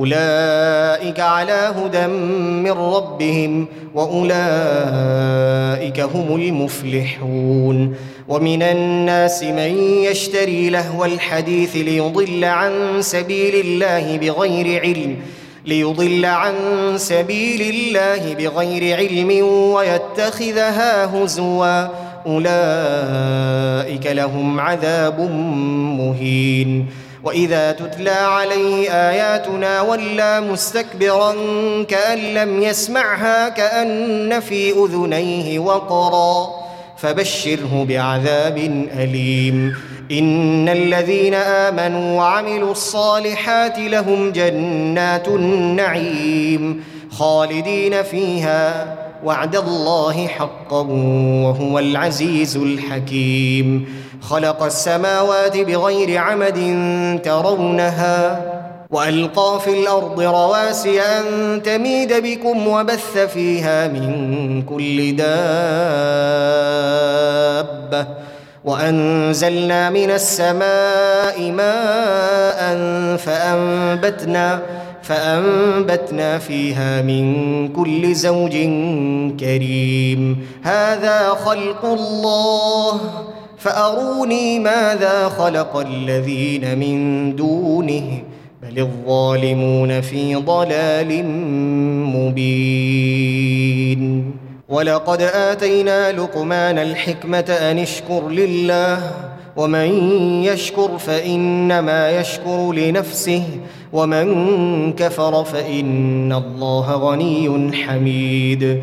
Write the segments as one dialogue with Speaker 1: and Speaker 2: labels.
Speaker 1: أولئك على هدى من ربهم وأولئك هم المفلحون ومن الناس من يشتري لهو الحديث ليضل عن سبيل الله بغير علم ليضل عن سبيل الله بغير علم ويتخذها هزوا. أولئك لهم عذاب مهين. وإذا تتلى عليه آياتنا ولى مستكبرا كأن لم يسمعها كأن في أذنيه وقرا فبشره بعذاب أليم. إن الذين آمنوا وعملوا الصالحات لهم جنات النعيم خالدين فيها وعد الله حقا وهو العزيز الحكيم. خلق السماوات بغير عمد ترونها وألقى في الأرض رواسي أن تميد بكم وبث فيها من كل دابة وأنزلنا من السماء ماء فأنبتنا فأنبتنا فيها من كل زوج كريم. هذا خلق الله. فأروني ماذا خلق الذين من دونه بل الظالمون في ضلال مبين. ولقد آتينا لقمان الحكمة أن اشكر لله ومن يشكر فإنما يشكر لنفسه ومن كفر فإن الله غني حميد.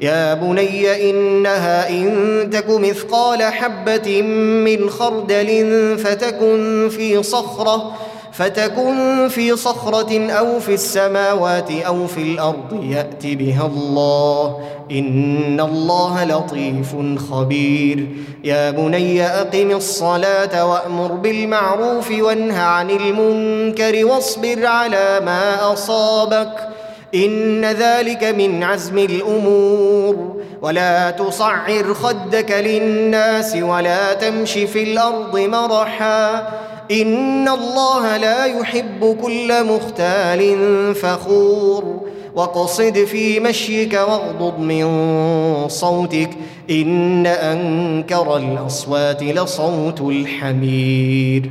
Speaker 1: يا بني إنها إن تك مثقال حبة من خردل فتكن في صخرة فتكن في صخرة أو في السماوات أو في الأرض يأت بها الله. إن الله لطيف خبير. يا بني أقم الصلاة وأمر بالمعروف وانه عن المنكر واصبر على ما أصابك. إن ذلك من عزم الأمور. ولا تصعر خدك للناس ولا تمش في الأرض مرحا. إن الله لا يحب كل مختال فخور. واقصد في مشيك واغضض من صوتك. إن أنكر الأصوات لصوت الحمير.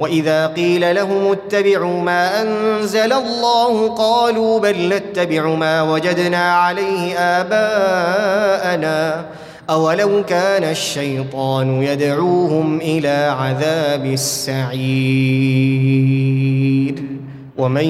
Speaker 1: وإذا قيل لهم اتبعوا ما أنزل الله قالوا بل نتبع ما وجدنا عليه آباءنا. أولو كان الشيطان يدعوهم إلى عذاب السعير. ومن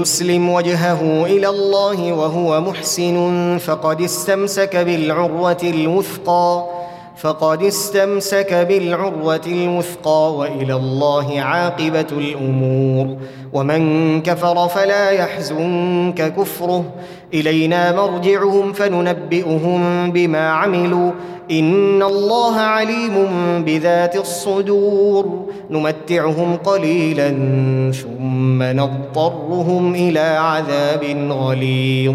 Speaker 1: يسلم وجهه إلى الله وهو محسن فقد استمسك بالعروة الوثقى. فقد استمسك بالعروة الوثقى وإلى الله عاقبة الأمور. ومن كفر فلا يحزنك كفره. إلينا مرجعهم فننبئهم بما عملوا. إن الله عليم بذات الصدور. نمتعهم قليلا ثم نضطرهم إلى عذاب غليظ.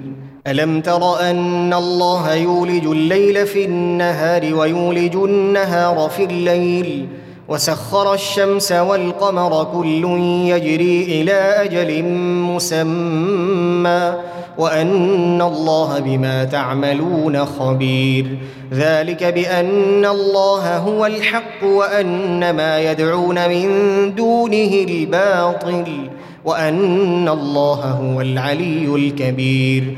Speaker 1: ألم تر أن الله يولج الليل في النهار ويولج النهار في الليل وسخر الشمس والقمر كل يجري إلى أجل مسمى وأن الله بما تعملون خبير ذلك بأن الله هو الحق وأن ما يدعون من دونه الباطل وأن الله هو العلي الكبير